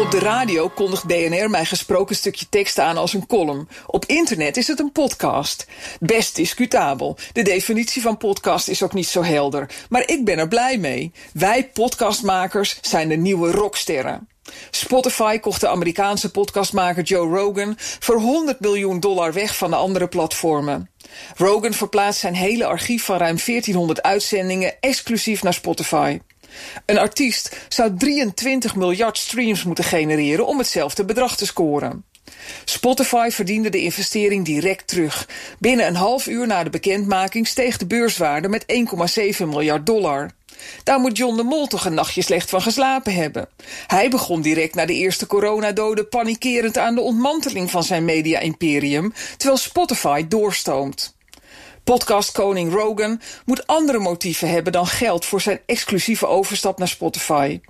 Op de radio kondigt BNR mijn gesproken stukje tekst aan als een column. Op internet is het een podcast. Best discutabel. De definitie van podcast is ook niet zo helder. Maar ik ben er blij mee. Wij podcastmakers zijn de nieuwe rocksterren. Spotify kocht de Amerikaanse podcastmaker Joe Rogan voor 100 miljoen dollar weg van de andere platformen. Rogan verplaatst zijn hele archief van ruim 1400 uitzendingen exclusief naar Spotify. Een artiest zou 23 miljard streams moeten genereren om hetzelfde bedrag te scoren. Spotify verdiende de investering direct terug. Binnen een half uur na de bekendmaking steeg de beurswaarde met 1,7 miljard dollar. Daar moet John de Mol toch een nachtje slecht van geslapen hebben. Hij begon direct na de eerste coronadoden panikerend aan de ontmanteling van zijn media-imperium, terwijl Spotify doorstoomt. Podcastkoning Rogan moet andere motieven hebben dan geld voor zijn exclusieve overstap naar Spotify.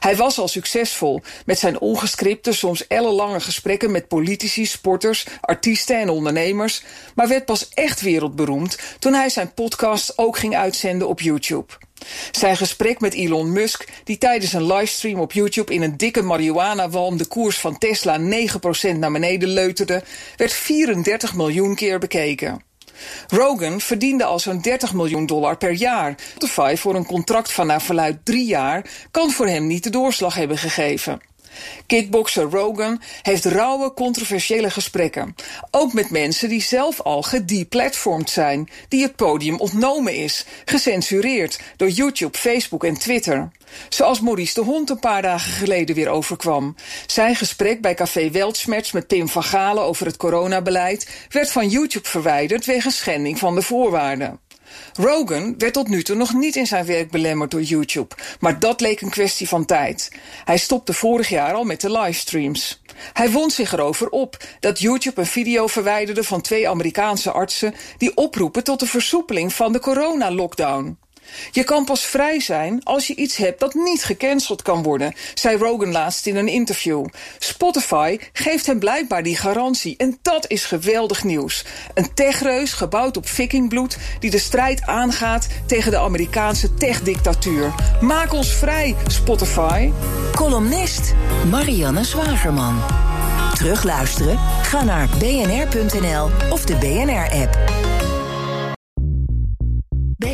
Hij was al succesvol met zijn ongescripte, soms ellenlange gesprekken met politici, sporters, artiesten en ondernemers, maar werd pas echt wereldberoemd toen hij zijn podcast ook ging uitzenden op YouTube. Zijn gesprek met Elon Musk, die tijdens een livestream op YouTube in een dikke marihuana-walm de koers van Tesla 9% naar beneden leuterde, werd 34 miljoen keer bekeken. Rogan verdiende al zo'n 30 miljoen dollar per jaar. Spotify voor een contract van naar verluid drie jaar kan voor hem niet de doorslag hebben gegeven. Kickboxer Rogan heeft rauwe, controversiële gesprekken. Ook met mensen die zelf al gedeplatformd zijn, die het podium ontnomen is, gecensureerd door YouTube, Facebook en Twitter. Zoals Maurice de Hond een paar dagen geleden weer overkwam. Zijn gesprek bij Café Weltschmerz met Pim van Galen over het coronabeleid werd van YouTube verwijderd wegens schending van de voorwaarden. Rogan werd tot nu toe nog niet in zijn werk belemmerd door YouTube, maar dat leek een kwestie van tijd. Hij stopte vorig jaar al met de livestreams. Hij wond zich erover op dat YouTube een video verwijderde van twee Amerikaanse artsen die oproepen tot de versoepeling van de corona-lockdown. Je kan pas vrij zijn als je iets hebt dat niet gecanceld kan worden, zei Rogan laatst in een interview. Spotify geeft hem blijkbaar die garantie en dat is geweldig nieuws. Een techreus gebouwd op vikingbloed die de strijd aangaat tegen de Amerikaanse techdictatuur. Maak ons vrij, Spotify. Columnist Marianne Zwagerman. Terugluisteren? Ga naar bnr.nl of de BNR-app.